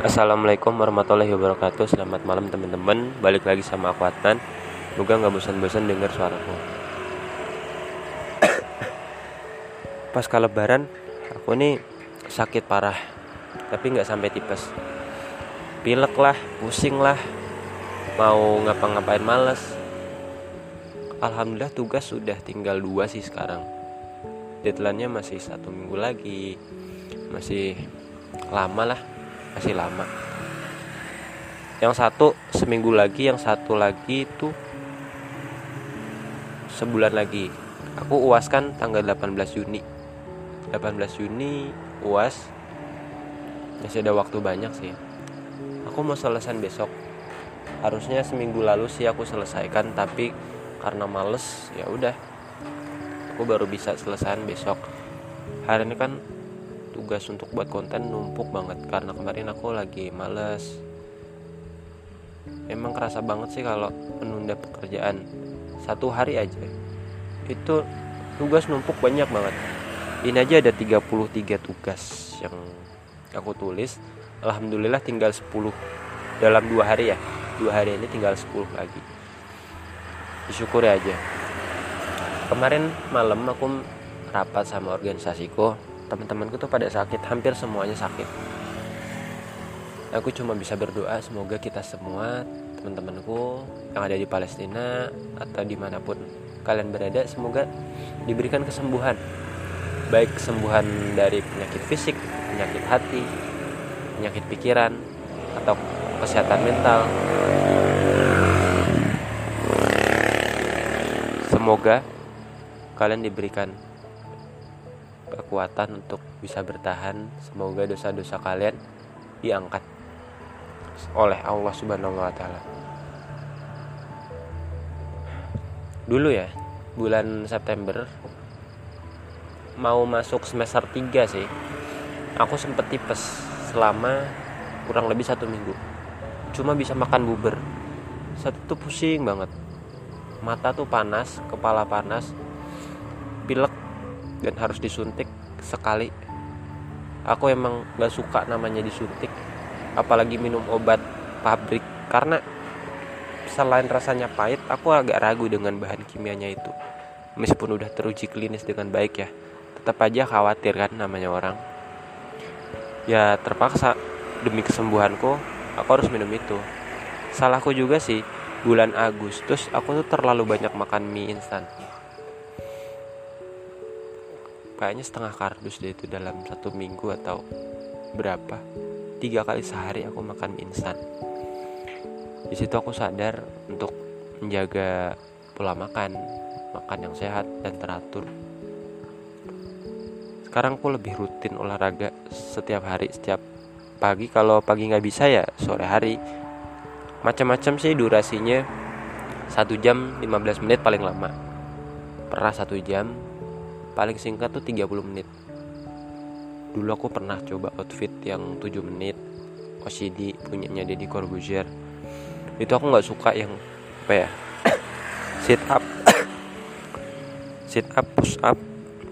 Assalamualaikum warahmatullahi wabarakatuh. Selamat malam teman-teman. Balik lagi sama aku Atan Semoga gak bosan-bosan denger suaraku. Pas lebaran Aku nih sakit parah Tapi gak sampai tipes. Pilek lah, pusing lah Mau ngapa-ngapain males. Alhamdulillah tugas sudah tinggal dua sih sekarang. Deadline-nya masih satu minggu lagi. Masih lama lah masih lama. Yang satu seminggu lagi yang satu lagi itu sebulan lagi. Aku uas kan tanggal 18 Juni. 18 Juni uas masih ada waktu banyak sih. Aku mau selesai besok. Harusnya seminggu lalu sih aku selesaikan tapi karena males ya udah. Aku baru bisa selesai besok. Hari ini kan tugas untuk buat konten numpuk banget. Karena kemarin aku lagi males. Emang kerasa banget sih kalau menunda pekerjaan satu hari aja. Itu tugas numpuk banyak banget. Ini aja ada 33 tugas yang aku tulis. Alhamdulillah tinggal 10 dalam dua hari ya. Dua hari ini tinggal 10 lagi. Disyukuri aja. Kemarin malam aku rapat sama organisasiku teman-temanku tuh pada sakit hampir semuanya sakit. Aku cuma bisa berdoa semoga kita semua teman-temanku yang ada di Palestina atau di mana pun kalian berada semoga diberikan kesembuhan. Baik kesembuhan dari penyakit fisik penyakit hati penyakit pikiran atau kesehatan mental. Semoga kalian diberikan kekuatan untuk bisa bertahan. Semoga dosa-dosa kalian diangkat oleh Allah Subhanahu wa taala. Dulu ya, bulan September mau masuk semester 3 sih. Aku sempet tipes selama kurang lebih satu minggu. Cuma bisa makan bubur. Saat itu pusing banget. Mata tuh panas, kepala panas, pilek dan harus disuntik sekali. Aku emang gak suka namanya disuntik apalagi minum obat pabrik. Karena selain rasanya pahit aku agak ragu dengan bahan kimianya itu. Meskipun udah teruji klinis dengan baik ya tetap aja khawatir kan namanya orang. Ya terpaksa. Demi kesembuhanku aku harus minum itu. Salahku juga sih bulan Agustus aku tuh terlalu banyak makan mie instan kayaknya setengah kardus deh itu dalam satu minggu atau berapa. Tiga kali sehari aku makan mie instan. Di situ aku sadar untuk menjaga pola makan makan yang sehat dan teratur. Sekarang aku lebih rutin olahraga setiap hari setiap pagi. Kalau pagi nggak bisa ya sore hari. Macam-macam sih durasinya. Satu jam 15 menit paling lama. Pernah satu jam paling singkat tuh 30 menit. Dulu aku pernah coba outfit yang 7 menit. OCD punyanya Deddy Corbuzier. Itu aku nggak suka yang apa ya sit up. Sit up push up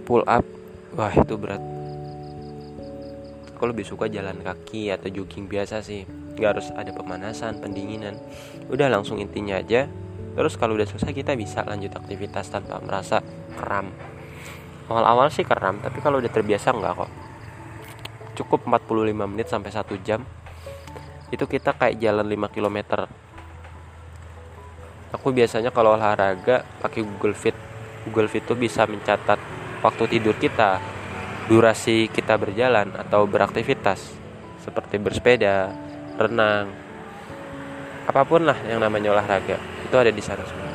pull up. Wah itu berat. Aku lebih suka jalan kaki atau jogging biasa sih. Nggak harus ada pemanasan pendinginan. Udah langsung intinya aja. Terus kalau udah selesai kita bisa lanjut aktivitas tanpa merasa kram awal-awal sih kram tapi kalau udah terbiasa nggak kok. Cukup 45 menit sampai 1 jam. Itu kita kayak jalan 5 km aku biasanya kalau olahraga pakai Google Fit. Google Fit tuh bisa mencatat waktu tidur kita durasi kita berjalan atau beraktivitas. Seperti bersepeda renang apa pun lah yang namanya olahraga. Itu ada di sana semua.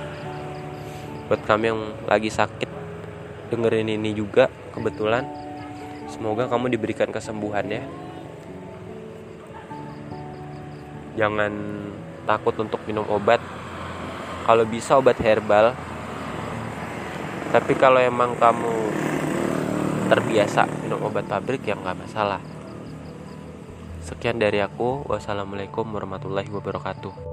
Buat kami yang lagi sakit dengerin ini juga kebetulan. Semoga kamu diberikan kesembuhan ya. Jangan takut untuk minum obat. Kalau bisa obat herbal. Tapi kalau emang kamu terbiasa minum obat pabrik ya nggak masalah. Sekian dari aku. Wassalamualaikum warahmatullahi wabarakatuh